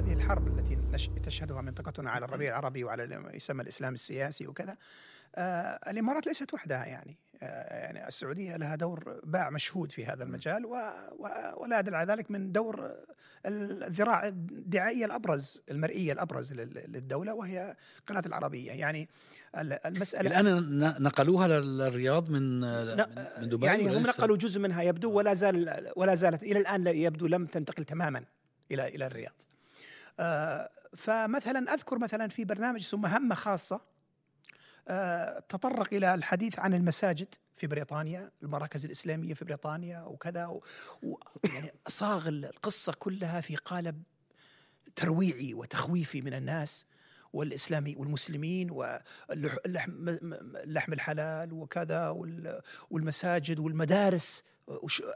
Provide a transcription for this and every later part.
هذه الحرب التي تشهدها منطقتنا على الربيع العربي وعلى ما يسمى الإسلام السياسي وكذا آه الإمارات ليست وحدها يعني آه يعني السعودية لها دور باع مشهود في هذا المجال ولا يدل على ذلك من دور الذراع الدعائية الأبرز المرئية الأبرز للدولة وهي قناة العربية. يعني المسألة الآن نقلوها للرياض من من دبي يعني هم نقلوا جزء منها يبدو ولا زال ولا زالت إلى الآن يبدو لم تنتقل تماما إلى إلى الرياض. فمثلا أذكر مثلا في برنامج اسمه مهمة خاصة آه تطرق إلى الحديث عن المساجد في بريطانيا المراكز الإسلامية في بريطانيا وكذا و يعني صاغ القصة كلها في قالب ترويعي وتخويفي من الناس والاسلامي والمسلمين واللحم اللحم الحلال وكذا والمساجد والمدارس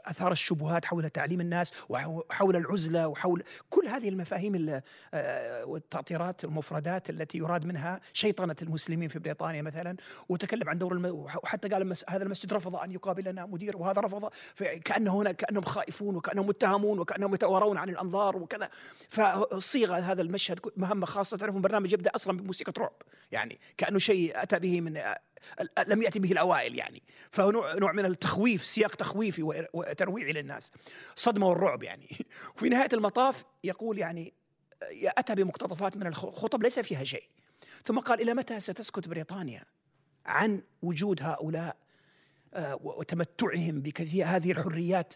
أثار الشبهات حول تعليم الناس وحول العزلة وحول كل هذه المفاهيم آه، والتأطيرات المفردات التي يراد منها شيطنة المسلمين في بريطانيا مثلا. وتكلم عن دور الم... وحتى قال المس... هذا المسجد رفض أن يقابلنا مدير وهذا رفض. كانه هنا كأنهم خائفون وكأنهم متهمون وكأنهم يتوارون عن الأنظار وكذا. فصيغ هذا المشهد مهمة خاصة. تعرفون برنامج يبدأ أصلا بموسيقى رعب. يعني كأنه شيء أتى به من لم يأتي به الأوائل يعني. فهو نوع, من التخويف سياق تخويفي وترويعي للناس. صدمة والرعب يعني. وفي نهاية المطاف يقول يعني أتى بمقتطفات من الخطب ليس فيها شيء. ثم قال إلى متى ستسكت بريطانيا عن وجود هؤلاء آه، وتمتعهم بكثير هذه الحريات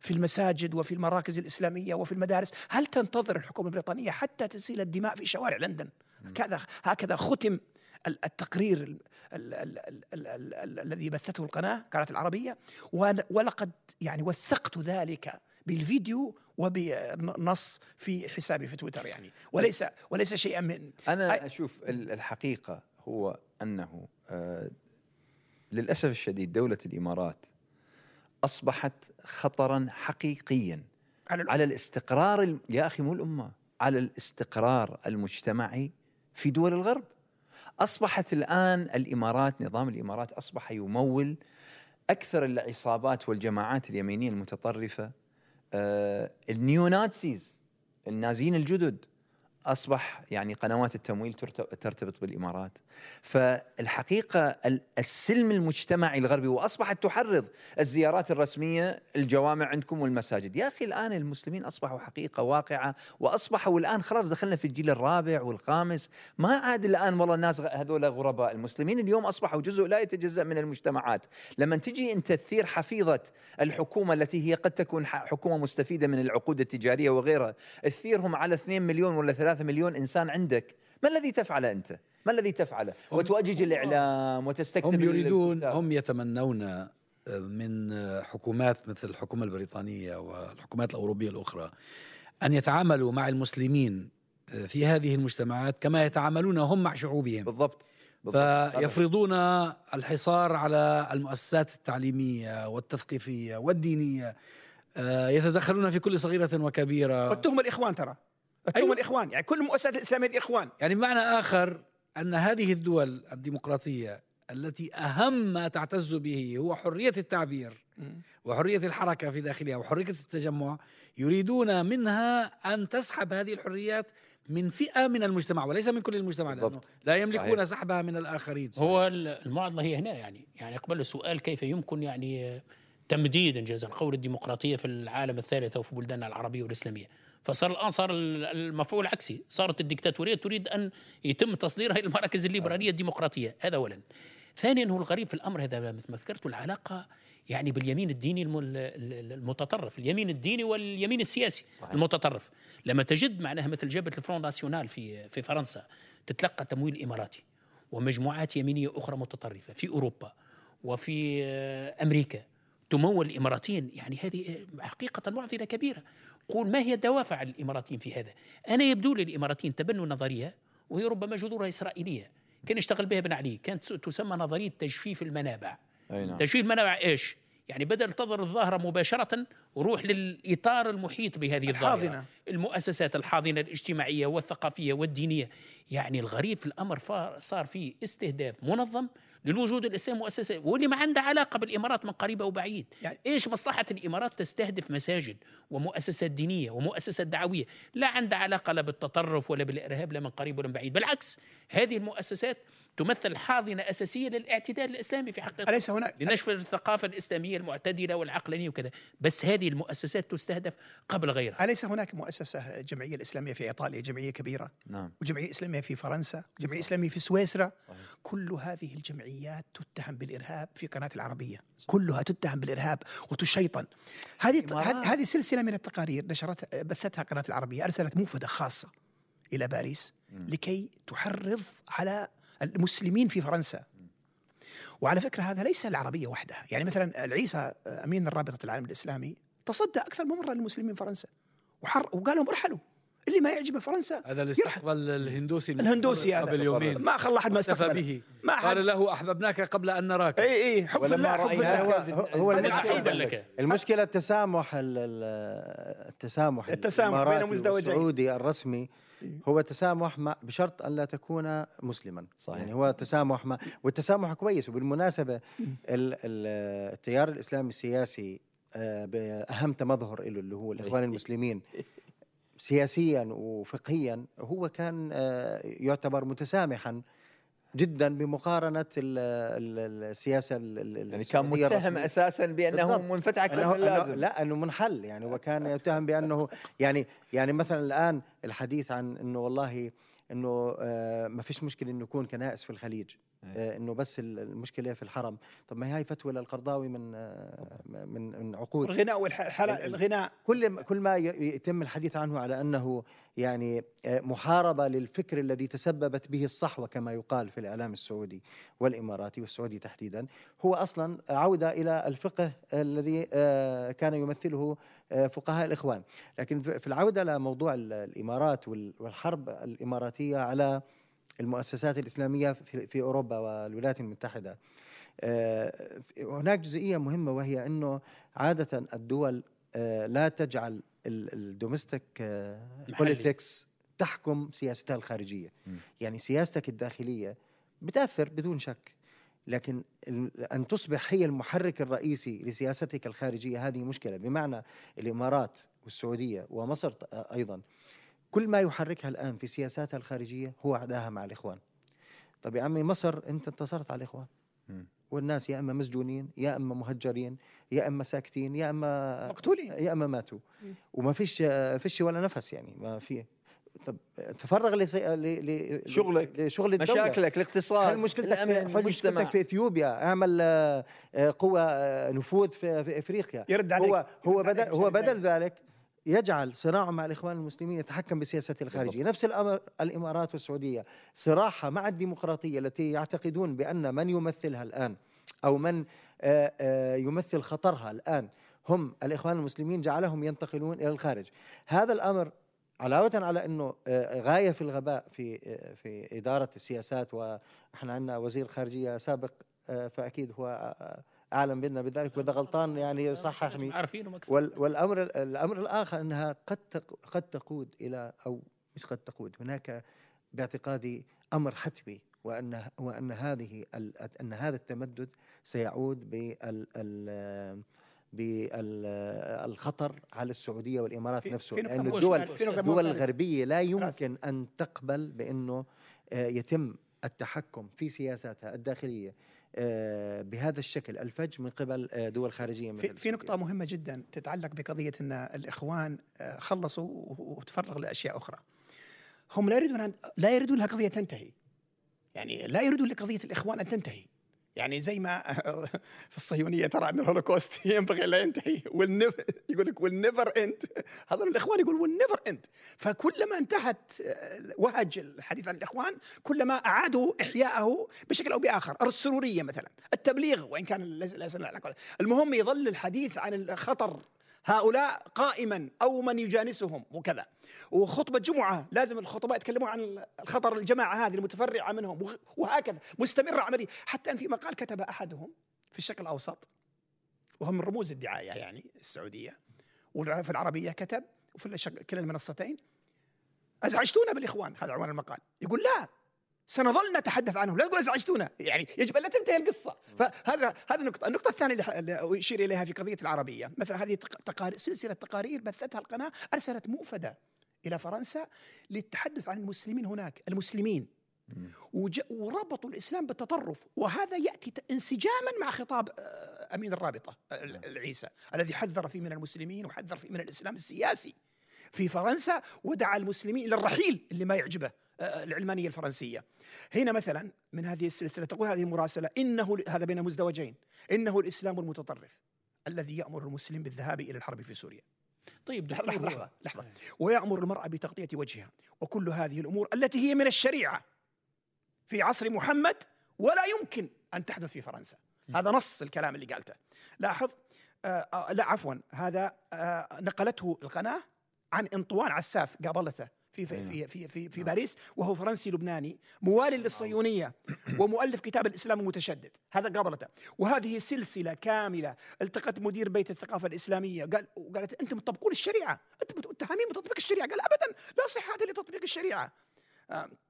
في المساجد وفي المراكز الإسلامية وفي المدارس؟ هل تنتظر الحكومة البريطانية حتى تسيل الدماء في شوارع لندن؟ هكذا هكذا ختم التقرير الذي بثته القناة قناة العربية ولقد يعني وثقت ذلك بالفيديو وبنص في حسابي في تويتر يعني. وليس وليس شيئا من أنا أشوف الحقيقة هو أنه آه، للأسف الشديد دولة الإمارات أصبحت خطرا حقيقيا على, على الاستقرار يا أخي مو الأمة على الاستقرار المجتمعي في دول الغرب. أصبحت الآن الإمارات نظام الإمارات أصبح يمول أكثر العصابات والجماعات اليمينية المتطرفة. آه النيوناتسيز النازيين الجدد. أصبح يعني قنوات التمويل ترتبط بالإمارات. فالحقيقة السلم المجتمعي الغربي وأصبحت تحرض الزيارات الرسمية الجوامع عندكم والمساجد. يا أخي الآن المسلمين أصبحوا حقيقة واقعة وأصبحوا الآن خلاص دخلنا في الجيل الرابع والخامس. ما عاد الآن والله الناس هذول غرباء. المسلمين اليوم أصبحوا جزء لا يتجزأ من المجتمعات. لما تجي أنت تثير حفيظة الحكومة التي هي قد تكون حكومة مستفيدة من العقود التجارية وغيرها تثيرهم على 2 مليون ولا 3 ثلاثة مليون إنسان عندك ما الذي تفعله أنت؟ ما الذي تفعله؟ وتؤجج الإعلام وتستكثر هم يريدون هم يتمنون آه، من آه، حكومات مثل الحكومة البريطانية والحكومات الأوروبية الأخرى أن يتعاملوا مع المسلمين آه، في هذه المجتمعات كما يتعاملون هم مع شعوبهم. بالضبط. فيفرضون الحصار على المؤسسات التعليمية والتثقيفية والدينية يتدخلون في كل صغيرة وكبيرة. واتهم الإخوان ترى. هم أيوة. الإخوان يعني كل المؤسسات الإسلامية دي إخوان. يعني بمعنى آخر أن هذه الدول الديمقراطية التي أهم ما تعتز به هو حرية التعبير وحرية الحركة في داخلها وحرية التجمع يريدون منها أن تسحب هذه الحريات من فئة من المجتمع وليس من كل المجتمع لأنه لا يملكون صحيح. سحبها من الآخرين. هو المعضلة هي هنا يعني يعني قبل السؤال كيف يمكن يعني تمديد انجاز القول الديمقراطية في العالم الثالث وفي بلداننا العربية والإسلامية. فصار الآن صار المفعول عكسي. صارت الدكتاتورية تريد أن يتم تصديرها إلى المراكز الليبرالية الديمقراطية. هذا اولا. ثانيا هو الغريب في الأمر هذا مثل ما ذكرت العلاقة يعني باليمين الديني المتطرف اليمين الديني واليمين السياسي صحيح. المتطرف. لما تجد معناها مثل جبهة الفرون ناسيونال في في فرنسا تتلقى تمويل إماراتي ومجموعات يمينية أخرى متطرفة في أوروبا وفي أمريكا تمول الاماراتيين يعني هذه حقيقة معضله كبيرة. قول ما هي الدوافع الإماراتيين في هذا؟ أنا يبدو لي الإماراتيين تبنوا نظرية وهي ربما جذورها إسرائيلية. كان يشتغل بها بن علي كانت تسمى نظرية تجفيف المنابع. أي نعم. تجفيف المنابع إيش؟ يعني بدل تظهر الظاهرة مباشرة وروح للإطار المحيط بهذه الظاهرة. الحاضنة. المؤسسات الحاضنة الاجتماعية والثقافية والدينية. يعني الغريب في الأمر صار فيه استهداف منظم للوجود الإسلامي مؤسسة واللي ما عندها علاقة بالإمارات من قريب أو بعيد. يعني إيش مصلحة الإمارات تستهدف مساجد ومؤسسات دينية ومؤسسات دعوية؟ لا عندها علاقة لا بالتطرف ولا بالإرهاب لا من قريب ولا من بعيد. بالعكس هذه المؤسسات تمثل حاضنة أساسية للاعتدال الإسلامي في حقيقة أليس هناك؟ لنشر الثقافة الإسلامية المعتدلة والعقلانية وكذا. بس هذه المؤسسات تستهدف قبل غيرها. أليس هناك مؤسسة جمعية الاسلاميه في إيطاليا جمعية كبيرة؟ نعم. وجمعية إسلامية في فرنسا جمعية إسلامية في سويسرا؟ كل هذه الجمعيات تتهم بالإرهاب في قناة العربية. كلها تتهم بالإرهاب وتشيطن. هذه هذه سلسلة من التقارير نشرتها بثتها قناة العربية أرسلت موفدة خاصة إلى باريس لكي تحرض على المسلمين في فرنسا. وعلى فكرة هذا ليس العربية وحدها. يعني مثلا العيسى أمين الرابطة العالم الإسلامي تصدى أكثر من مرة للمسلمين فرنسا. وحر وقال لهم ارحلوا. اللي ما يعجبه فرنسا هذا الاستقبال الهندوسي الهندوسي هذا قبل يومين. ما خلى احد ما استقبل به. ما قال له أحببناك قبل أن نراك. اي اي حب في الله حب في الله. هو, هو المشكلة المشكلة التسامح التسامح التسامح بين مزدوجين. السعودي الرسمي هو تسامح ما بشرط أن لا تكون مسلما. صحيح. يعني هو تسامح ما والتسامح كويس وبالمناسبة التيار الإسلامي السياسي آه، بأهم تمظهر له اللي هو الإخوان المسلمين. سياسيا وفقهيا هو كان آه، يعتبر متسامحا جدا بمقارنة السياسة يعني كان متهم أساسا بأنه منفتح أكثر من اللازم. لا أنه منحل يعني وكان يتهم بأنه يعني يعني مثلا الآن الحديث عن إنه والله إنه آه ما فيش مشكلة إنه يكون كنائس في الخليج. آه إنه بس المشكلة في الحرم. طب ما هي فتوى للقرضاوي من آه من من عقود. الغناء والحلقة الغناء. كل كل ما يتم الحديث عنه على أنه يعني آه، محاربة للفكر الذي تسببت به الصحوة كما يقال في الإعلام السعودي والإماراتي والسعودي تحديدا هو أصلا عودة إلى الفقه الذي كان يمثله فقهاء الإخوان. لكن في العودة لموضوع الإمارات والحرب الإماراتية على المؤسسات الإسلامية في أوروبا والولايات المتحدة. هناك جزئية مهمة وهي أنه عادة الدول لا تجعل ال domestic politics تحكم سياستها الخارجية. م. يعني سياستك الداخلية بتأثر بدون شك لكن أن تصبح هي المحرك الرئيسي لسياستك الخارجية هذه مشكلة. بمعنى الإمارات والسعودية ومصر أيضا. كل ما يحركها الآن في سياساتها الخارجية هو عداها مع الإخوان. طب يا عمي مصر أنت انتصرت على الإخوان. م. والناس يا أما مسجونين يا أما مهجرين يا أما ساكتين يا أما مقتولين. يا أما ماتوا. وما فيش فيش ولا نفس يعني ما في. طب تفرغ ل شغلك. لشغل الدولة. مشاكلك الاقتصاد هل مشكلتك في مشكلتك في إثيوبيا؟ أعمل آه، قوة آه، نفوذ في, في إفريقيا. يرد عليك. هو هو بدل هو بدل ذلك يجعل صراعه مع الإخوان المسلمين يتحكم بسياسته الخارجية، نفس الامر الإمارات والسعودية، صراعها مع الديمقراطية التي يعتقدون بأن من يمثلها الآن أو من آه، آه، يمثل خطرها الآن هم الإخوان المسلمين جعلهم ينتقلون إلى الخارج. هذا الأمر علاوة على أنه آه، غاية في الغباء في في إدارة السياسات وإحنا عندنا وزير خارجية سابق فأكيد هو أعلم منا بذلك وإذا غلطان يعني صححني والأمر الأمر الآخر أنها قد قد تقود إلى أو مش قد تقود هناك باعتقادي أمر حتمي وأن وأن هذه أن هذا التمدد سيعود بال بالخطر على السعودية والإمارات في نفسه لأن الدول الدول الغربية لا يمكن أن تقبل بأنه آه، يتم التحكم في سياساتها الداخلية. بهذا الشكل الفج من قبل آه، دول خارجية في, في نقطة مهمة جدا تتعلق بقضية إن الإخوان آه، خلصوا وتفرغ لأشياء أخرى. هم لا يريدون لا يريدون القضية تنتهي. يعني لا يريدون لقضية الإخوان أن تنتهي. يعني زي ما في الصهيونيه ترى ان الهولوكوست ينبغي لا ينتهي يقول لك will never end هذا الاخوان يقول will never end فكلما انتهت وهج الحديث عن الاخوان كلما اعادوا احياءه بشكل أو باخر السروريه مثلا التبليغ وان كان ليس المهم يظل الحديث عن الخطر هؤلاء قائما أو من يجانسهم وكذا. وخطبة جمعة لازم الخطباء يتكلمون عن الخطر الجماعة هذه المتفرعة منهم وهكذا مستمرة عملية. حتى أن في مقال كتب أحدهم في الشرق الأوسط وهو من رموز الدعاية يعني السعودية وفي العربية كتب وفي كلا المنصتين. أزعجتونا بالإخوان هذا عنوان المقال. يقول لا سنظل نتحدث عنهم لا تقول أزعجتونا. يعني يجب أن لا تنتهي القصة. فهذا هذه النقطه النقطة الثانية اللي أشير إليها في قضية العربية. مثلا هذه تقارير سلسلة تقارير بثتها القناة أرسلت موفدة إلى فرنسا للتحدث عن المسلمين هناك المسلمين. وربطوا الإسلام بالتطرف. وهذا يأتي انسجاما مع خطاب آه، امين الرابطة العيسى الذي حذر فيه من المسلمين وحذر فيه من الإسلام السياسي. في فرنسا ودعا المسلمين إلى الرحيل اللي ما يعجبه آه، العلمانية الفرنسية. هنا مثلا من هذه السلسلة تقول هذه المراسله إنه هذا بين مزدوجين إنه الإسلام المتطرف الذي يأمر المسلم بالذهاب إلى الحرب في سوريا. طيب لحظة لحظة, لحظة, لحظة. ويأمر المرأة بتغطية وجهها وكل هذه الأمور التي هي من الشريعة في عصر محمد ولا يمكن أن تحدث في فرنسا. هذا نص الكلام اللي قالته. لاحظ آه آه لا عفوا هذا آه نقلته القناة عن انطوان عساف قابلته في في في في في, في باريس وهو فرنسي لبناني موالي للصهيونية ومؤلف كتاب الإسلام المتشدد. هذا قابلته وهذه سلسلة كاملة التقت مدير بيت الثقافة الإسلامية. قال وقالت أنتم تطبقون الشريعة. أنتم متهمين بتطبيق الشريعة. قال ابدا. لا صحة لتطبيق الشريعة.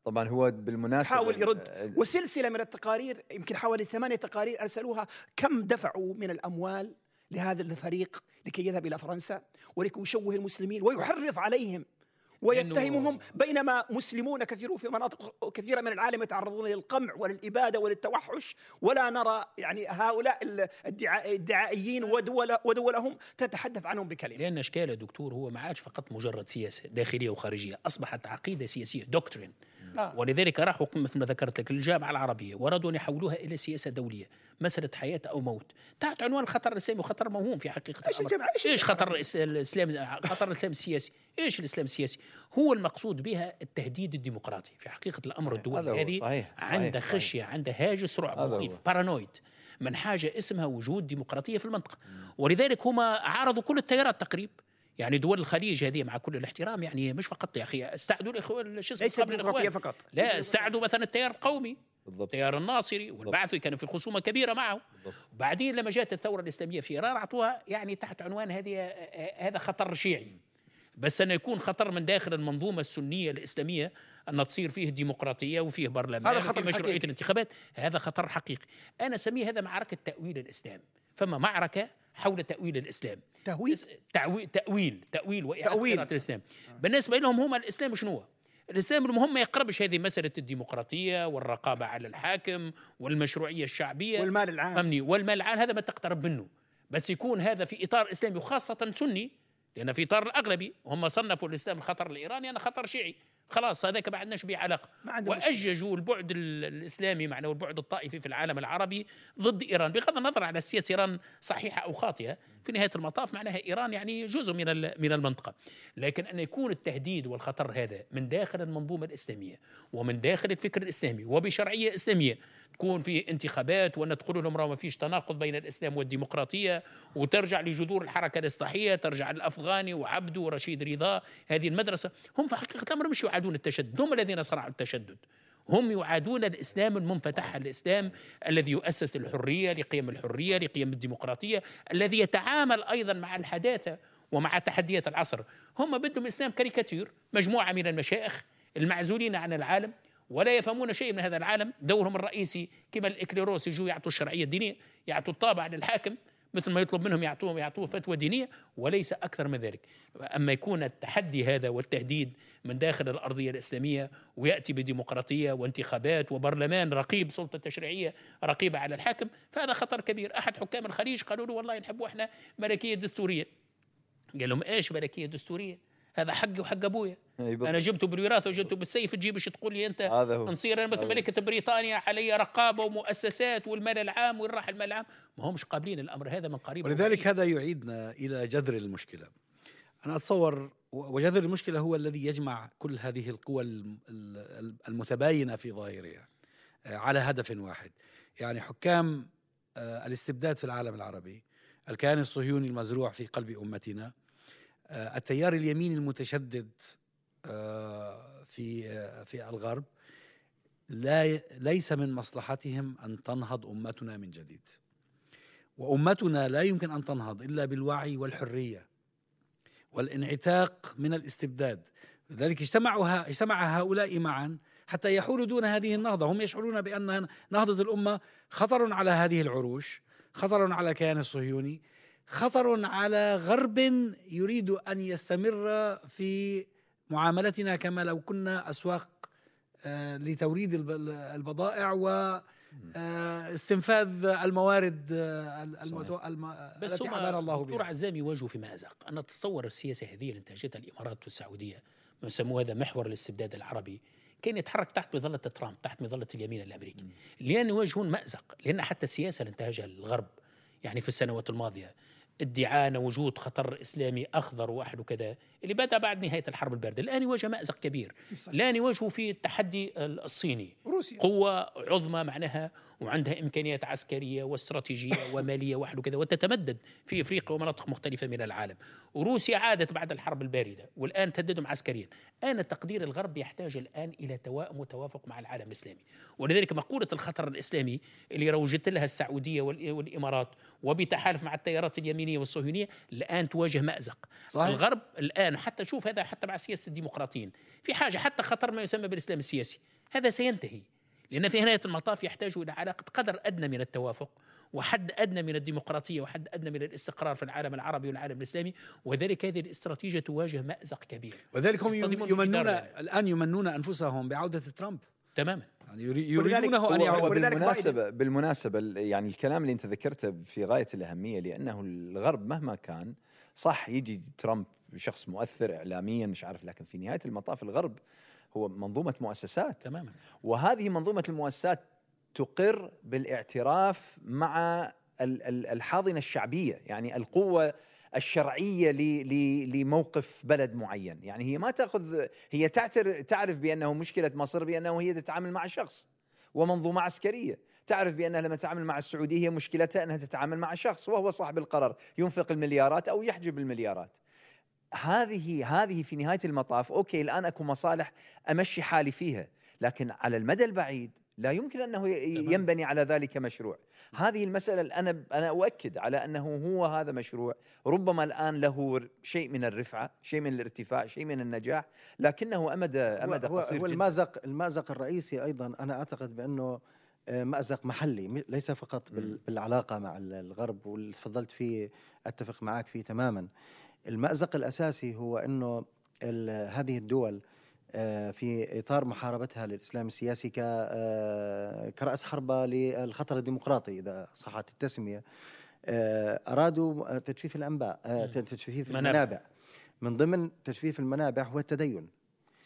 طبعا هو بالمناسبة حاول يرد. وسلسلة من التقارير يمكن حوالي ثمانية تقارير أرسلوها كم دفعوا من الأموال لهذا الفريق لكي يذهب إلى فرنسا ولكي يشوه المسلمين ويحرض عليهم ويتهمهم بينما مسلمون كثيرون في مناطق كثيرة من العالم يتعرضون للقمع وللاباده وللتوحش ولا نرى يعني هؤلاء الدعائيين ودول ودولهم تتحدث عنهم بكلمة. لأن إشكال دكتور هو ما عادش فقط مجرد سياسة داخلية وخارجية، أصبحت عقيدة سياسية دوكترين آه. ولذلك راحوا مثل ما ذكرت لك الجامعة العربية وأرادوا أن يحولوها إلى سياسة دولية مسألة حياة أو موت. تحت عنوان الخطر الإسلامي وخطر موهوم في حقيقة إيش الجامعة إيش, إيش خطر الاسلام خطر الإسلام السياسي؟ إيش الإسلام السياسي؟ هو المقصود بها التهديد الديمقراطي في حقيقة الأمر الدول هذه. عندها خشية عندها هاجس رعب مخيف بارانويد من حاجة اسمها وجود ديمقراطية في المنطقة. ولذلك هم عارضوا كل التيارات تقريبا يعني دول الخليج هذه مع كل الاحترام يعني مش فقط يا أخي استعدوا الاخوان شو ليس الديمقراطيه فقط. لا استعدوا مثلا التيار القومي بالضبط. التيار الناصري والبعثي كانوا في خصومة كبيرة معه. بالضبط. وبعدين لما جاءت الثورة الإسلامية في إيران أعطوها يعني تحت عنوان هذه هذا خطر شيعي. بس انه يكون خطر من داخل المنظومة السنية الإسلامية أن تصير فيه ديمقراطية وفيه برلمان هذا خطر مشروعية حقيقي. الانتخابات هذا خطر حقيقي. أنا أسميه هذا معركة تأويل الإسلام. فما معركة حول تأويل الإسلام. تهويل. تأويل تأويل تأويل. وإعادة الإسلام. بالنسبة لهم هم الإسلام شنو هو؟ الإسلام المهم ما يقربش هذه مسألة الديمقراطية والرقابة على الحاكم والمشروعية الشعبية والمال العام. فهمني؟ والمال العام هذا ما تقترب منه. بس يكون هذا في إطار إسلامي وخاصة سني لأن في إطار الأغلبي هم صنفوا الإسلام الخطر الإيراني أنا خطر شيعي. خلاص هذاك ما عندناش به علاقة. وأججوا البعد الإسلامي معنا والبعد الطائفي في العالم العربي ضد إيران بغض النظر عن السياسة إيران صحيحة أو خاطئة في نهاية المطاف معناها إيران يعني جزء من من المنطقة. لكن أن يكون التهديد والخطر هذا من داخل المنظومة الإسلامية ومن داخل الفكر الإسلامي وبشرعية إسلامية تكون في انتخابات وأن تقول لهم ما فيش تناقض بين الإسلام والديمقراطية وترجع لجذور الحركة الإصلاحية ترجع الافغاني وعبده ورشيد رضا هذه المدرسة. هم في حقيقة الأمر مش يعادون التشدد هم الذين صنعوا التشدد. هم يعادون الإسلام المنفتح الإسلام الذي يؤسس للحرية لقيم الحرية لقيم الديمقراطية الذي يتعامل أيضا مع الحداثة ومع تحديات العصر. هم بدهم إسلام كاريكاتير مجموعة من المشايخ المعزولين عن العالم ولا يفهمون شيء من هذا العالم. دورهم الرئيسي كما الاكليروس يجوا يعطوا الشرعية الدينية يعطوا الطابع للحاكم مثل ما يطلب منهم يعطوهم يعطوه فتوى دينية وليس أكثر من ذلك. أما يكون التحدي هذا والتهديد من داخل الأرضية الإسلامية ويأتي بديمقراطية وانتخابات وبرلمان رقيب سلطة تشريعية رقيبة على الحاكم فهذا خطر كبير. أحد حكام الخليج قالوا له والله نحبوا إحنا ملكية دستورية. قال لهم إيش ملكية دستورية؟ هذا حقي وحق أبويا. أنا جبته بالوراثة وجبته بالسيف تجيبش تقول لي أنت؟ هذا هو. نصير أنا مثل ملكة بريطانيا علي رقابة ومؤسسات والمال العام وين راح المال العام. ما همش قابلين الأمر هذا من قريب. ولذلك هذا يعيدنا إلى جذر المشكلة. أنا أتصور وجذر المشكلة هو الذي يجمع كل هذه القوى المتباينة في ظاهرها آه، على هدف واحد. يعني حكام آه، الاستبداد في العالم العربي الكيان الصهيوني المزروع في قلب أمتنا آه، التيار اليميني المتشدد آه، في آه، في الغرب لا ليس من مصلحتهم أن تنهض أمتنا من جديد. وأمتنا لا يمكن أن تنهض إلا بالوعي والحرية والانعتاق من الاستبداد. لذلك اجتمعوا اجتمع هؤلاء معا حتى يحولوا دون هذه النهضة. هم يشعرون بأن نهضة الأمة خطر على هذه العروش خطر على الكيان الصهيوني. خطر على غرب يريد أن يستمر في معاملتنا كما لو كنا أسواق آه، لتوريد البضائع و آه، استنفاذ الموارد آه، الم... بس التي حمانا الله بها. دكتور عزامي يواجهوا في مأزق. أنا أتصور السياسة هذه اللي انتهجتها الإمارات والسعودية ما يسموه هذا محور الاستبداد العربي كان يتحرك تحت مظلة ترامب تحت مظلة اليمين الأمريكي. لأن يواجهون مأزق لأن حتى السياسة اللي انتهجها الغرب يعني في السنوات الماضية ادعاء وجود خطر إسلامي أخضر وأحد وكذا اللي بدا بعد نهاية الحرب الباردة. الآن يواجه مأزق كبير. الان يواجهه في التحدي الصيني. روسيا. قوة عظمى معناها وعندها إمكانيات عسكرية واستراتيجية ومالية واحد وكذا وتتمدد في إفريقيا ومناطق مختلفة من العالم. وروسيا عادت بعد الحرب الباردة والآن تهددهم عسكريا. أنا تقدير الغرب يحتاج الآن إلى توائم وتوافق مع العالم الإسلامي. ولذلك مقولة الخطر الإسلامي اللي روجت لها السعودية والإمارات وبتحالف مع التيارات اليمينية والصهيونية الآن تواجه مأزق. صحيح. الغرب الان حتى شوف هذا حتى مع سياسة الديمقراطيين. في حاجة حتى خطر ما يسمى بالإسلام السياسي. هذا سينتهي. لأن في نهاية المطاف يحتاج إلى علاقة قدر أدنى من التوافق وحد أدنى من الديمقراطية وحد أدنى من الاستقرار في العالم العربي والعالم الإسلامي. وذلك هذه الاستراتيجية تواجه مأزق كبير. وذلك هم يمنون الآن يمنون أنفسهم بعودة ترامب. تماما. يعني يريدونه أن يعود. بالمناسبه بالمناسبة يعني الكلام اللي أنت ذكرته في غاية الأهمية لأنه الغرب مهما كان صح يجي ترامب شخص مؤثر اعلاميا مش عارف لكن في نهاية المطاف الغرب هو منظومة مؤسسات. تماما. وهذه منظومة المؤسسات تقر بالاعتراف مع الحاضنة الشعبية يعني القوة الشرعية لموقف بلد معين. يعني هي ما تأخذ هي تعرف بأنه مشكلة مصر بأنه هي تتعامل مع شخص ومنظومة عسكرية. تعرف بأنها لما تتعامل مع السعودية هي مشكلتها أنها تتعامل مع شخص وهو صاحب القرار ينفق المليارات أو يحجب المليارات. هذه هذه في نهاية المطاف أوكي الآن أكو مصالح أمشي حالي فيها لكن على المدى البعيد لا يمكن أنه ينبني على ذلك مشروع. هذه المسألة أنا أنا أؤكد على أنه هو هذا مشروع ربما الآن له شيء من الرفعة شيء من الارتفاع شيء من النجاح لكنه امد أمد هو قصير هو المازق المازق الرئيسي أيضا أنا أعتقد بأنه آه، مأزق محلي ليس فقط بالعلاقة مع الغرب واللي تفضلت فيه أتفق معك فيه تماما. المأزق الأساسي هو أنه هذه الدول آه، في إطار محاربتها للإسلام السياسي آه، كرأس حربة للخطر الديمقراطي إذا صحت التسمية. آه، أرادوا تجفيف الأنباء تجفيف المنابع. من ضمن تجفيف المنابع هو التدين.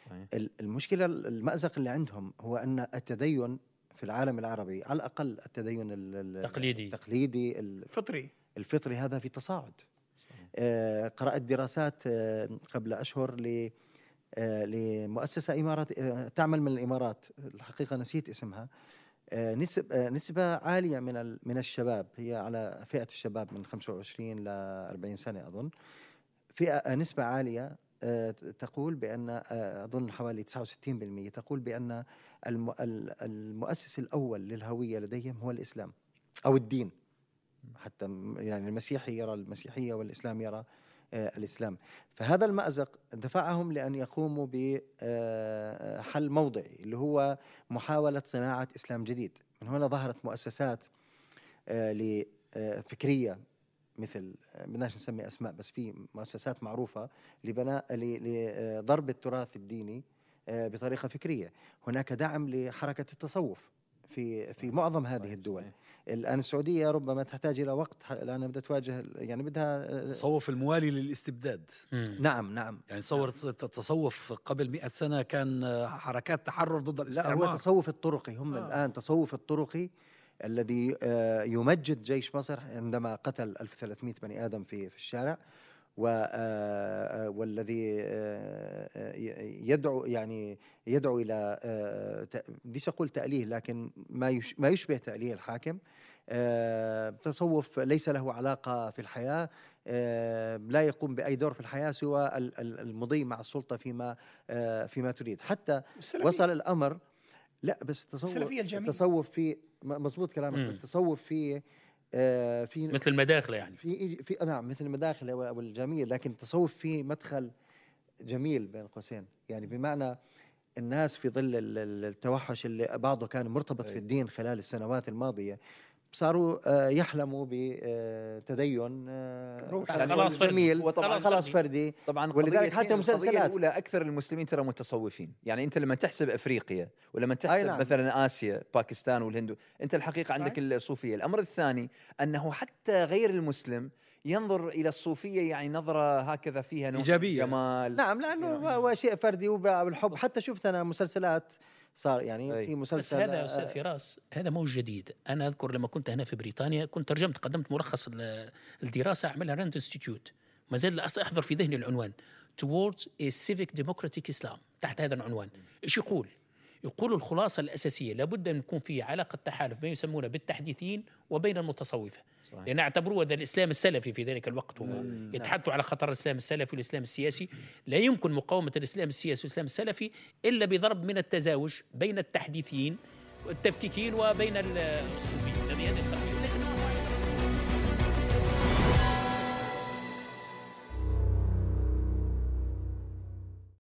صحيح. المشكلة المأزق اللي عندهم هو إن التدين في العالم العربي على الأقل التدين التقليدي التقليدي الفطري. الفطري هذا في تصاعد. قرأت دراسات آه قبل أشهر ل آه لمؤسسة إمارات آه تعمل من الإمارات الحقيقة نسيت اسمها. آه نسب آه نسبة عالية من من الشباب هي على فئة الشباب من 25 ل 40 سنة أظن. فئة آه، نسبة عالية آه، تقول بأن آه، أظن حوالي 69% تقول بأن المؤسس الأول للهوية لديهم هو الإسلام أو الدين. حتى يعني المسيحي يرى المسيحية والإسلام يرى آه، الإسلام. فهذا المأزق دفعهم لأن يقوموا بحل موضعي اللي هو محاولة صناعة إسلام جديد. من هنا ظهرت مؤسسات فكرية مثل بدناش نسمي أسماء بس في مؤسسات معروفة لبناء لضرب التراث الديني آه، بطريقة فكرية. هناك دعم لحركة التصوف في في معظم هذه الدول. الآن السعودية ربما تحتاج إلى وقت لانها بدها تواجه يعني بدها آه، الموالي للاستبداد. نعم نعم. يعني تصور التصوف قبل مئة سنة كان حركات تحرر ضد الاستعمار لا هو التصوف الطرقي هم آه. الآن تصوف الطرقي الذي آه، يمجد جيش مصر عندما قتل 1300 بني آدم في في الشارع. آه، آه، والذي يدعو يعني يدعو إلى بديش أقول تأليه لكن ما ما يشبه تأليه الحاكم. تصوف ليس له علاقة في الحياة. لا يقوم بأي دور في الحياة سوى المضي مع السلطة فيما فيما تريد. حتى وصل الأمر لا بس التصوف التصوف في مضبوط كلامك بس تصوف في آه في مثل المداخلة يعني. في في نعم مثل المداخلة والجميل لكن التصوف فيه مدخل جميل بين قوسين. يعني بمعنى الناس في ظل التوحش اللي بعضه كان مرتبط في الدين خلال السنوات الماضية صاروا آه، يحلموا بتدين آه، خلاص جميل. وطبعا خلاص فردي. طبعا ولذلك حتى مسلسلات الأولى أكثر المسلمين ترى متصوفين. يعني أنت لما تحسب أفريقيا ولما تحسب نعم. مثلا آسيا باكستان والهند أنت الحقيقة عندك الصوفية. الأمر الثاني أنه حتى غير المسلم ينظر إلى الصوفية يعني نظرة هكذا فيها نوع إيجابية. جمال نعم لأنه هو شيء فردي وبالحب حتى شفت أنا مسلسلات صار يعني أي. في مسلسل بس هذا أستاذ فراس هذا مو جديد. أنا أذكر لما كنت هنا في بريطانيا كنت ترجمت قدمت ملخص الدراسة أعملها RAND Institute ما زال أحضر في ذهني العنوان. Towards a civic democratic Islam تحت هذا العنوان. إيش يقول؟ يقول الخلاصة الأساسية لابد أن يكون في علاقة تحالف ما يسمونه بالتحديثين وبين المتصوفة. صحيح. لأن اعتبروه هذا الإسلام السلفي في ذلك الوقت هم يتحدثوا على خطر الإسلام السلفي والإسلام السياسي. لا يمكن مقاومة الإسلام السياسي والإسلام السلفي إلا بضرب من التزاوج بين التحديثيين والتفكيكين وبين الصوفيين